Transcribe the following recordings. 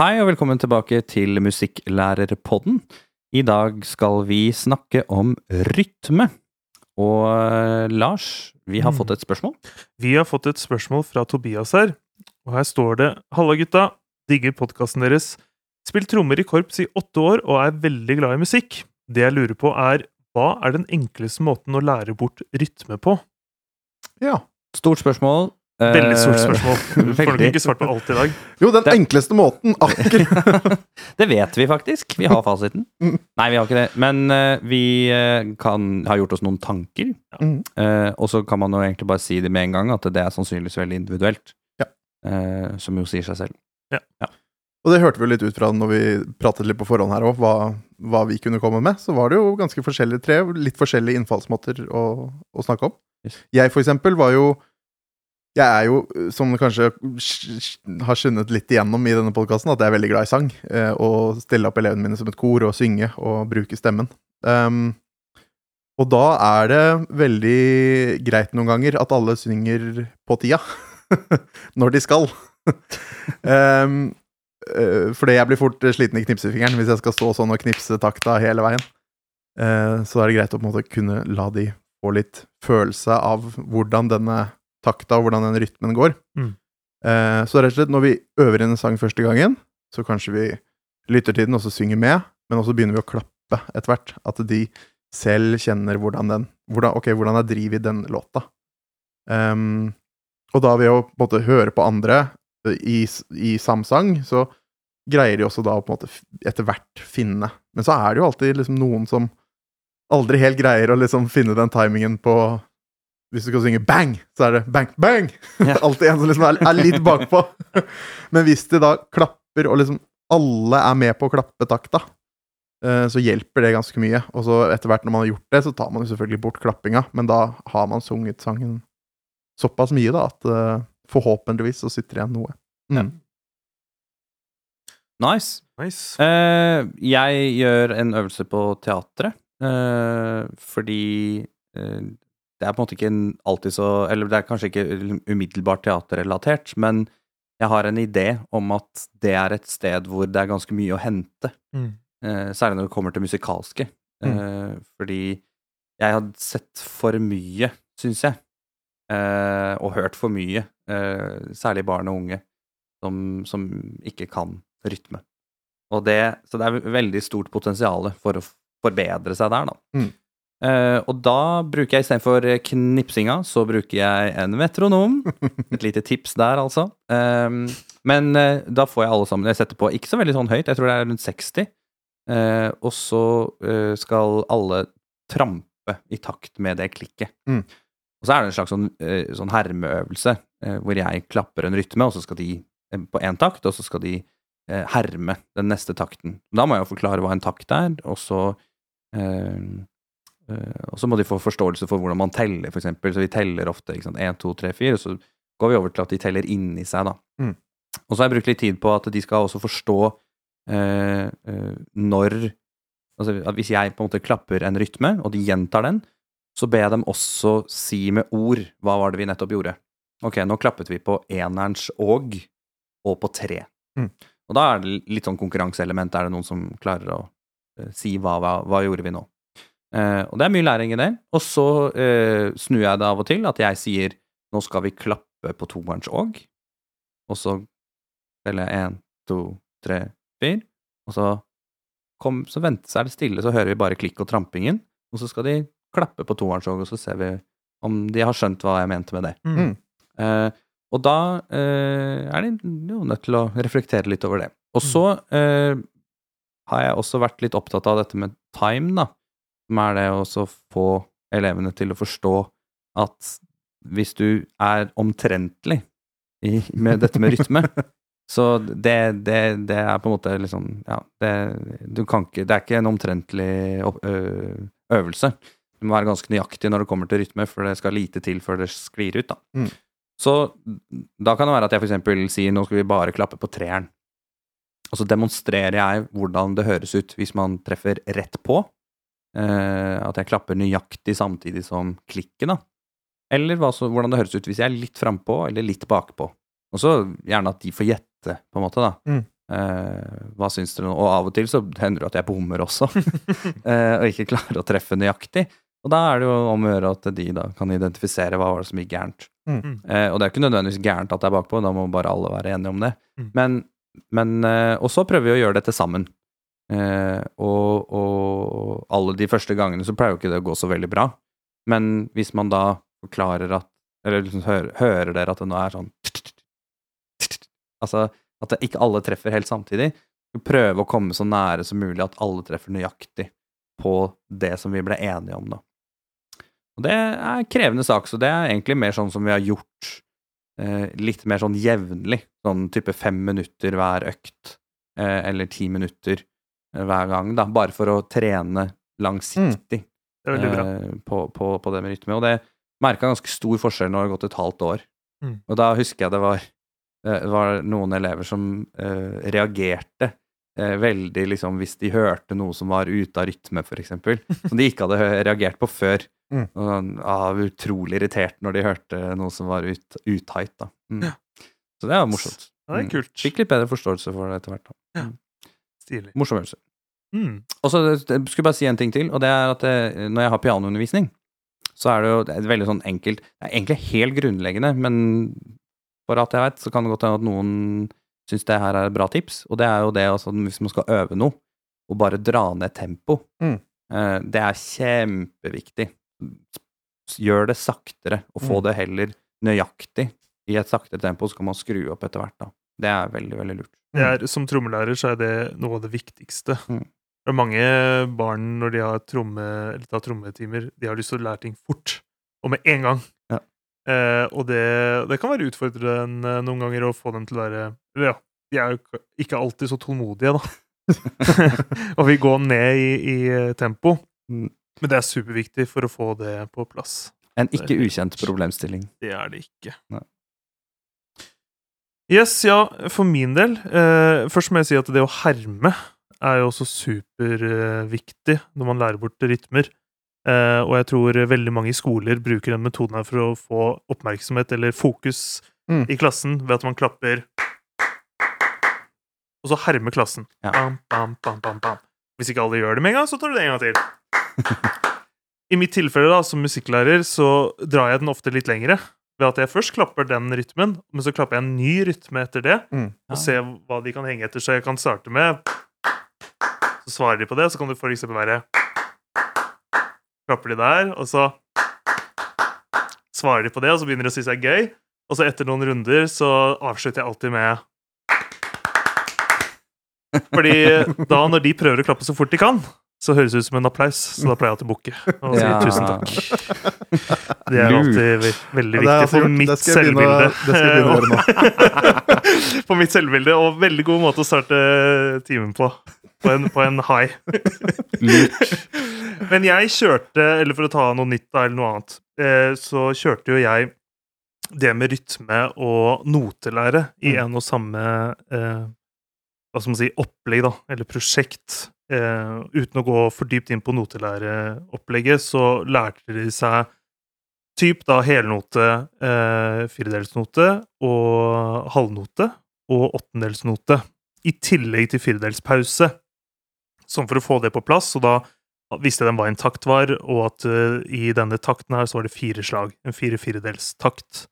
Hei og velkommen tilbake til Musikklærerpodden. I dag skal vi snakke om rytme. Og eh, Lars, vi har Mm. fått et spørsmål. Vi har fått et spørsmål fra Tobias her, og her står det Halla, gutta. Digger podkasten deres. Spilt trommer i korps i åtte år og er veldig glad i musikk. Det jeg lurer på, er hva er den enkleste måten å lære bort rytme på? Ja. Stort spørsmål. Eh, Veldig stort spørsmål. Du får nok ikke svart på alt i dag. Jo, den Det- enkleste måten, akkurat. det vet vi faktisk. Vi har fasiten. Mm. Nei, vi har ikke det. Men uh, vi eh, kan ha gjort oss noen tanker. Ja. Uh, og så kan man jo egentlig bare si det med en gang, at det er sannsynligvis veldig individuelt. Ja. Uh, som jo sier seg selv. Og det hørte vi jo litt ut fra når vi pratet litt på forhånd her òg, hva, hva vi kunne komme med. Så var det jo ganske forskjellige tre, litt forskjellige innfallsmåter å, å snakke om. Yes. Jeg for eksempel var jo Jeg er jo, som du kanskje sk- sk- har skjønnet litt igjennom i denne podkasten, at jeg er veldig glad i sang. Eh, og stille opp elevene mine som et kor og synge og bruke stemmen. Um, og da er det veldig greit noen ganger at alle synger på tida. Når de skal. um, eh, fordi jeg blir fort eh, sliten i knipsefingeren hvis jeg skal stå sånn og knipse takta hele veien. Uh, så er det greit å på en måte kunne la de få litt følelse av hvordan denne takta og hvordan den rytmen går. Mm. Eh, så rett og slett, når vi øver inn en sang første gangen, så kanskje vi lytter til den og så synger med, men også begynner vi å klappe etter hvert. At de selv kjenner hvordan den hvordan, Ok, hvordan er drivet i den låta? Um, og da ved å på en måte høre på andre eh, i, i samsang, så greier de også da å på en måte etter hvert finne Men så er det jo alltid liksom noen som aldri helt greier å liksom finne den timingen på Hvis du skal synge bang, så er det bang, bang! Ja. alltid en som liksom er, er litt bakpå. Men hvis de da klapper, og liksom alle er med på å klappe takta, eh, så hjelper det ganske mye. Og så etter hvert når man har gjort det, så tar man jo selvfølgelig bort klappinga, men da har man sunget sangen såpass mye da, at eh, forhåpentligvis så sitter igjen noe. Mm. Nice. Nice. Uh, jeg gjør en øvelse på teatret, uh, fordi eh, det er på en måte ikke alltid så Eller det er kanskje ikke umiddelbart teaterrelatert, men jeg har en idé om at det er et sted hvor det er ganske mye å hente. Mm. Eh, særlig når det kommer til musikalske. Eh, fordi jeg hadde sett for mye, syns jeg, eh, og hørt for mye, eh, særlig barn og unge, som, som ikke kan rytme. Og det, så det er veldig stort potensial for å forbedre seg der, da. Mm. Eh, og da bruker jeg istedenfor knipsinga, så bruker jeg en metronom. Et lite tips der, altså. Um, men uh, da får jeg alle sammen Jeg setter på ikke så veldig sånn høyt, jeg tror det er rundt 60. Uh, og så eh, skal alle trampe i takt med det klikket. Mm. Og så er det en slags sånn, eh, sånn hermeøvelse, eh, hvor jeg klapper en rytme, og så skal de eh, på én takt, og så skal de eh, herme den neste takten. Da må jeg jo forklare hva en takt er, og så eh, eh, og så må de få forståelse for hvordan man teller, eksempel. Så vi teller ofte ikke sant, 1, 2, 3, 4, og så går vi over til at de teller inni seg, da. Mm. Og så har jeg brukt litt tid på at de skal også forstå eh, eh, når Altså at hvis jeg på en måte klapper en rytme, og de gjentar den, så ber jeg dem også si med ord hva var det vi nettopp gjorde. Ok, nå klappet vi på enerens og, og på tre. Mm. Og da er det litt sånn konkurranseelement. Er det noen som klarer å eh, si hva, hva, hva gjorde vi nå? Eh, og det er mye læring i det. Og så uh, snur jeg det av og til, at jeg sier nå skal vi klappe på toerens og, og så teller jeg én, to, tre, fire, og så kom, så venter, så er det stille, så hører vi bare klikk og trampingen, og så skal de klappe på toerens og, og så ser vi om de har skjønt hva jeg mente med det. Mm. Uh, og da eh, er de jo nødt til å reflektere litt over det. Og så eh, har jeg også vært litt opptatt av dette med time, da. Som er det å få elevene til å forstå at hvis du er omtrentlig i, med dette med rytme, så det, det, det er på en måte liksom Ja, det, du kan ikke Det er ikke en omtrentlig øvelse. Du må være ganske nøyaktig når det kommer til rytme, for det skal lite til før det sklir ut, da. Mm. Så da kan det være at jeg eksempel sier nå skal vi bare klappe på treeren. Og så demonstrerer jeg hvordan det høres ut hvis man treffer rett på. Eh, at jeg klapper nøyaktig samtidig som klikket, da. Eller hva så, hvordan det høres ut hvis jeg er litt frampå eller litt bakpå. Og så gjerne at de får gjette, på en måte, da. Mm. Eh, hva syns dere nå? Og av og til så hender det at jeg bommer også, eh, og ikke klarer å treffe nøyaktig. Og da er det jo om å gjøre at de da kan identifisere hva var det som gikk gærent. Mm. Eh, og det er ikke nødvendigvis gærent at det er bakpå, da må bare alle være enige om det. Mm. Men, men eh, Og så prøver vi å gjøre dette sammen. Eh, og, og alle de første gangene så pleier jo ikke det å gå så veldig bra. Men hvis man da forklarer at Eller liksom hører, hører dere at det nå er sånn Altså at det ikke alle treffer helt samtidig. Prøve å komme så nære som mulig at alle treffer nøyaktig på det som vi ble enige om, da. Og det er en krevende sak, så det er egentlig mer sånn som vi har gjort eh, litt mer sånn jevnlig. Sånn type fem minutter hver økt, eh, eller ti minutter hver gang, da. Bare for å trene langsiktig bra. eh, på, på, på det med rytme. Og det merka ganske stor forskjell når det har gått et halvt år. Mm. Og da husker jeg det var, eh, var noen elever som eh, reagerte eh, veldig liksom hvis de hørte noe som var ute av rytme, eksempel. Som de ikke hadde reagert på før. Mm. Og sånn, ah, utrolig irritert når de hørte noe som var ut, da. Mm. Ja. Så det var morsomt. Ja, det er Mm. kult. Fikk litt bedre forståelse for det etter hvert. da. Stilig. Morsom øvelse. Mm. Og så jeg skulle bare si en ting til, og det er at det, når jeg har pianoundervisning, så er det jo det er veldig sånn enkelt Det er egentlig helt grunnleggende, men for alt jeg vet, så kan det godt hende at noen syns det her er et bra tips, og det er jo det altså hvis man skal øve noe, og bare dra ned tempo. Mm. Eh, Det er kjempeviktig. Gjør det saktere, og få Mm. det heller nøyaktig i et saktere tempo, så kan man skru opp etter hvert, da. Det er veldig, veldig lurt. Det er, som trommelærer så er det noe av det viktigste. Mm. Det er mange barn når de har tromme, eller tar trommetimer, de har lyst til å lære ting fort, og med en gang. Ja. Eh, og det, det kan være utfordrende noen ganger å få dem til å være Eller ja, de er jo ikke- alltid så tålmodige, da. og vi går ned i, i tempo. Mm. Men det er superviktig for å få det på plass. En ikke ukjent problemstilling. Det er det ikke. Nei. Yes, ja, for min del eh, Først må jeg si at det å herme er jo også superviktig når man lærer bort rytmer. Eh, og jeg tror veldig mange i skoler bruker den metoden her for å få oppmerksomhet eller fokus Mm. i klassen ved at man klapper Og så hermer klassen. Ja. Bam, bam, bam, bam, bam. Hvis ikke alle gjør det med en gang, så tar du det en gang til. I mitt tilfelle da, som musikklærer så drar jeg den ofte litt lengre. Ved at jeg først klapper den rytmen, men så klapper jeg en ny rytme etter det. Mm. Og ser hva de kan henge etter. Så jeg kan starte med Så svarer de på det, så kan det eksempel være Klapper de der, og så svarer de på det, og så begynner de å synes det er gøy. Og så etter noen runder så avslutter jeg alltid med Fordi da, når de prøver å klappe så fort de kan, så høres det ut som en applaus. Så da pleier jeg å bukke og si Ja. tusen takk. Det er alltid veldig viktig for mitt selvbilde. på mitt selvbilde, og veldig god måte å starte timen på. På en, på en high. Men jeg kjørte, eller for å ta noe nytt eller noe annet, eh, så kjørte jo jeg det med rytme og notelære i Mm. en og samme eh, hva skal man si, opplegg, da, eller prosjekt. Eh, uten å gå for dypt inn på notelæreopplegget, så lærte de seg typ da helnote, eh, firedelsnote og halvnote og åttendelsnote. I tillegg til firedelspause. Sånn for å få det på plass, og da visste de hva en takt var, og at eh, i denne takten her så var det fire slag. En fire-firedelstakt.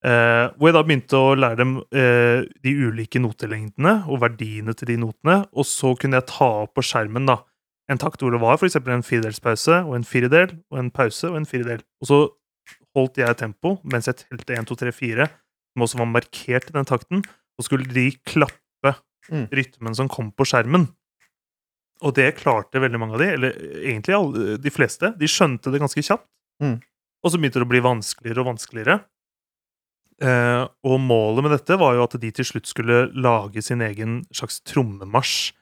Eh, hvor jeg da begynte å lære dem eh, de ulike notelengdene og verdiene til de notene, og så kunne jeg ta opp på skjermen da en takt hvor det var for eksempel en firedelspause og en firedel og en pause og en firedel. Og så holdt jeg tempo mens jeg telte 1, 2, 3, 4, som også var markert i den takten, og skulle de klappe Mm. rytmen som kom på skjermen. Og det klarte veldig mange av de, eller egentlig alle, de fleste. De skjønte det ganske kjapt. Mm. Og så begynte det å bli vanskeligere og vanskeligere. Eh, og målet med dette var jo at de til slutt skulle lage sin egen slags trommemarsj.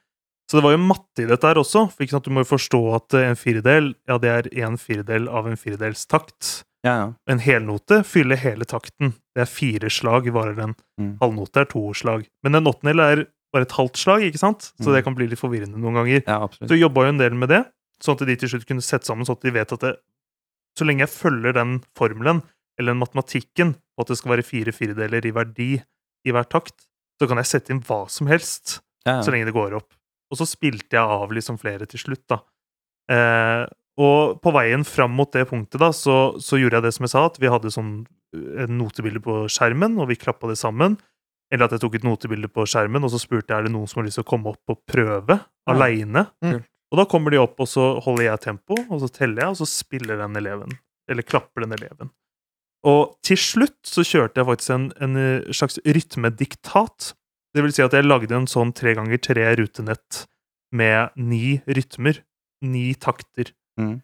Så det var jo matte i dette her også. For ikke sant, Du må jo forstå at en firedel ja, det er en firedel av en firedelstakt. Ja, ja. En helnote fyller hele takten. Det er fire slag, varer den. Mm. Halvnote er to slag. Men en åttendel er bare et halvt slag, ikke sant? Så Mm. det kan bli litt forvirrende noen ganger. ja. Så jobba jo en del med det, sånn at de til slutt kunne sette sammen sånn at de vet at det, så lenge jeg følger den formelen, eller den matematikken, på at det skal være fire firedeler i verdi i hver takt, så kan jeg sette inn hva som helst Ja, så lenge det går opp. Og så spilte jeg av liksom flere til slutt, da. Eh, og på veien fram mot det punktet, da, så, så gjorde jeg det som jeg sa, at vi hadde sånn eh, notebilde på skjermen, og vi klappa det sammen. Eller at jeg tok et notebilde på skjermen, og så spurte jeg er det noen som har lyst til å komme opp og prøve Ja. aleine. Mm. Og da kommer de opp, og så holder jeg tempo, og så teller jeg, og så spiller den eleven. Eller klapper den eleven. Og til slutt så kjørte jeg faktisk en, en eh, slags rytmediktat. Det vil si at jeg lagde en sånn tre ganger tre rutenett med ni rytmer. Ni takter. Mm.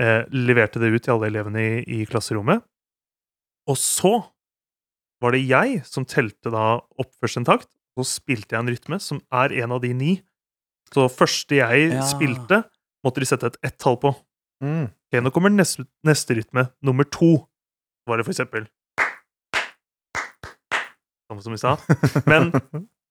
Eh, leverte det ut til alle elevene i, i klasserommet. Og så var det jeg som telte da opp først en takt, så spilte jeg en rytme som er en av de ni. Så første jeg Ja. spilte, måtte de sette et ett-tall på. Mm. Ok, nå kommer neste, neste rytme, nummer to. Var det for eksempel Samme som i stad. Men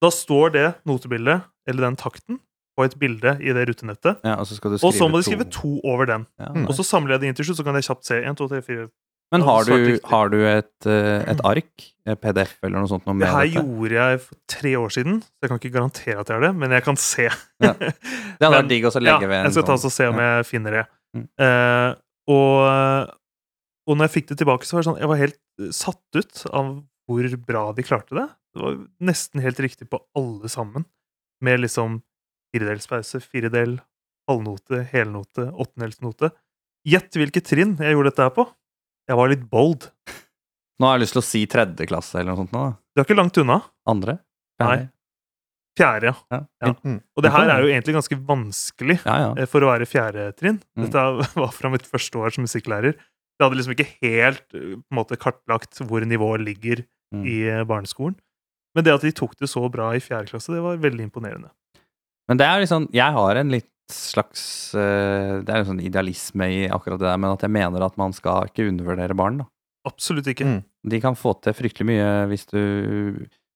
da står det notebildet, eller den takten, på et bilde i det rutenettet. Ja, og så skal du skrive Og så må de to. skrive to over den. Ja, Mm. Og så samler jeg det inn til slutt, så kan jeg kjapt se. 1, 2, 3, 4 Men har du, har du et, eh, et ark, et PDF eller noe sånt noe Det her dette? gjorde jeg for tre år siden, så jeg kan ikke garantere at jeg har det, men jeg kan se. Ja. Det hadde vært digg å legge ja, ved en jeg skal ta sånn- og se om jeg finner det. Mm. Uh, og, og når jeg fikk det tilbake, så var det sånn Jeg var helt eh, satt ut av hvor bra de klarte det. Det var nesten helt riktig på alle sammen. Med liksom firedelspause, firedel, halvnote, helnote, åttendelsnote. Gjett hvilket trinn jeg gjorde dette her på. Jeg var litt bold. Nå har jeg lyst til å si tredje klasse eller noe sånt. Nå, da. Du er ikke langt unna. Andre? Nei. Fjerde, ja. Ja. Ja. Mm. Og det her er jo egentlig ganske vanskelig. ja, ja. eh, for å være fjerde trinn. Mm. Dette var fra mitt første år som musikklærer. Jeg hadde liksom ikke helt eh, på en måte kartlagt hvor nivået ligger Mm. i eh, barneskolen. Men det at de tok det så bra i fjerde klasse, det var veldig imponerende. Men det er liksom Jeg har en litt slags eh, Det er en sånn idealisme i akkurat det der, men at jeg mener at man skal ikke undervurdere barn. da. Absolutt ikke. Mm. De kan få til fryktelig mye hvis du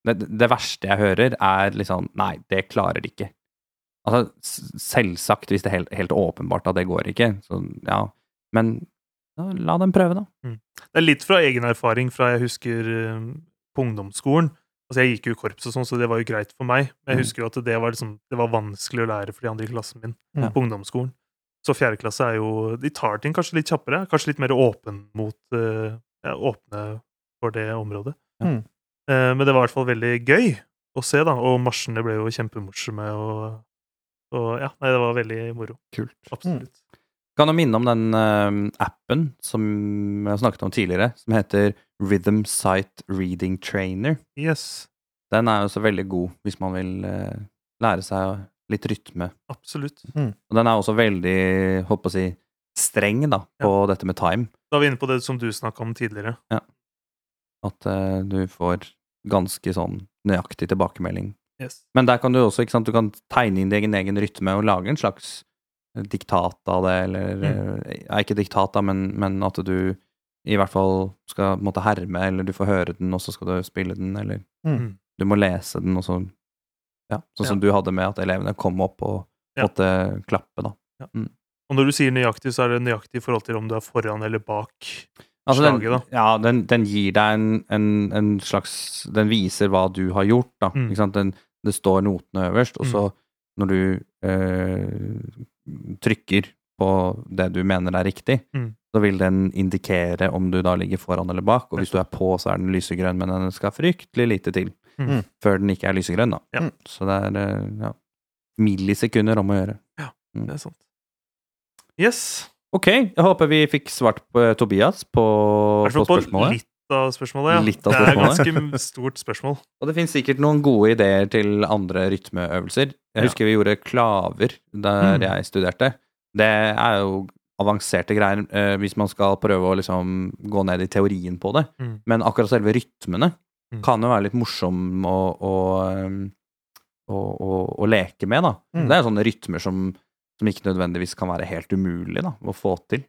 Det, det verste jeg hører, er liksom Nei, det klarer de ikke. Altså, selvsagt, hvis det er helt, helt åpenbart at det går ikke, så ja. Men la dem prøve, da. Det er litt fra egen erfaring fra jeg husker eh, på ungdomsskolen. Altså Jeg gikk jo i korps og sånn, så det var jo greit for meg. Men jeg Mm. husker jo at det var, liksom, det var vanskelig å lære for de andre i klassen min Ja. på ungdomsskolen. Så fjerde klasse er jo De tar ting kanskje litt kjappere. Kanskje litt mer åpen mot eh, ja, Åpne for det området. Mm. Eh, men det var i hvert fall veldig gøy å se, da. Og marsjene ble jo kjempemorsomme. Og, og ja, nei, det var veldig moro. Kult. Absolutt. Kan jo minne om den eh, appen som jeg snakket om tidligere, som heter Rhythm Sight Reading Trainer. Yes. Den er jo så veldig god hvis man vil eh, lære seg litt rytme. Absolutt. Og den er også veldig, holdt på å si, streng da, på dette med time. Da er vi inne på det som du snakka om tidligere. Ja. At uh, du får ganske sånn nøyaktig tilbakemelding. Yes. Men der kan du også, ikke sant, du kan tegne inn din egen rytme og lage en slags diktat av det, eller mm. er Ikke diktat, da, men, men at du i hvert fall skal måtte herme, eller du får høre den, og så skal du spille den, eller Mm. du må lese den, og så Ja, sånn som du hadde med at elevene kom opp og Ja. måtte klappe, da. Og når du sier nøyaktig, så er det nøyaktig i forhold til om du er foran eller bak. Altså, den, Slaget, da. Ja, den, den gir deg en, en, en slags Den viser hva du har gjort, da. Mm. Ikke sant? Den, det står notene øverst, og så når du eh, trykker på det du mener er riktig, Mm. så vil den indikere om du da ligger foran eller bak. Og hvis du er på, så er den lysegrønn, men den skal fryktelig lite til Mm. før den ikke er lysegrønn, da. Ja. Så det er eh, ja, millisekunder om å gjøre. Ja, Det er sant. Yes. Ok, jeg håper vi fikk svart på eh, Tobias på, på på spørsmålet. litt av spørsmålet. Ja. Litt av Det er et ganske stort spørsmål. Og det finnes sikkert noen gode ideer til andre rytmeøvelser. Jeg Ja. husker vi gjorde klaver der Mm. jeg studerte. Det er jo avanserte greier eh, hvis man skal prøve å liksom gå ned i teorien på det. Mm. Men akkurat selve rytmene Mm. kan jo være litt morsom å, å, å, å, å leke med, da. Mm. Det er sånne rytmer som, som ikke nødvendigvis kan være helt umulig da, å få til.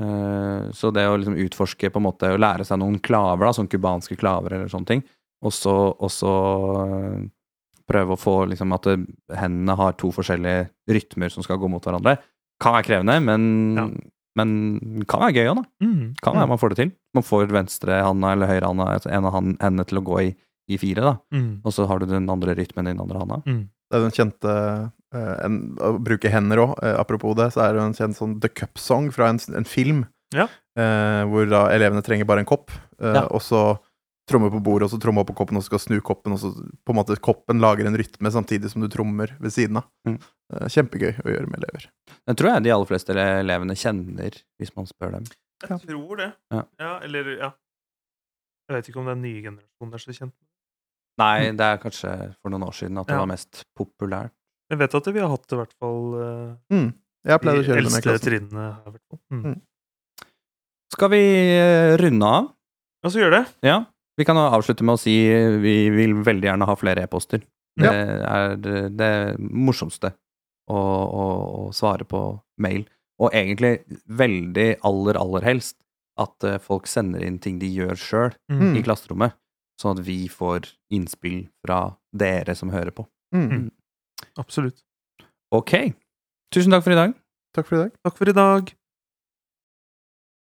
Eh, så det å liksom utforske på en måte, å lære seg noen klaver, da, sånn cubanske klaver eller sånne ting, og så, eh, prøve å få liksom at hendene har to forskjellige rytmer som skal gå mot hverandre, kan være krevende, men, Ja. men kan være gøy òg, da. Mm. Kan være man får det til. Man får venstrehanda eller høyrehanda, altså en av hendene til å gå i, i fire, da. Mm. Og så har du den andre rytmen i den andre handa. Mm. Det er den kjente eh, en, Å bruke hender òg, apropos det, så er det en kjent sånn The Cup Song fra en, en film. Ja. Eh, hvor da elevene trenger bare en kopp, eh, Ja. og så tromme på bordet, og så tromme opp på koppen, og så skal snu koppen, og så på en måte koppen lager en rytme samtidig som du trommer ved siden av. Mm. Eh, kjempegøy å gjøre med elever. Den tror jeg de aller fleste elevene kjenner, hvis man spør dem. Jeg tror det. Ja. eller ja. Jeg vet ikke om er nye generasjonen er så kjent. Nei, det er kanskje for noen år siden at det Ja. var mest populært. Jeg vet at vi har hatt det i hvert fall eh, Mm. Jeg pleide å i kjøre det med eldste klassen. trinnene her. i hvert fall. Mm. Mm. Skal vi eh, runde av? Ja, så gjør det. Ja. Vi kan avslutte med å si eh, vi vil veldig gjerne ha flere e-poster. Det Ja. er det morsomste å, å, å svare på mail. Og egentlig veldig aller, aller helst at eh, folk sender inn ting de gjør sjøl Mm. i klasserommet, sånn at vi får innspill fra dere som hører på. Mm. Absolutt. Ok. Tusen takk for i dag. Takk for i dag. Takk for i dag.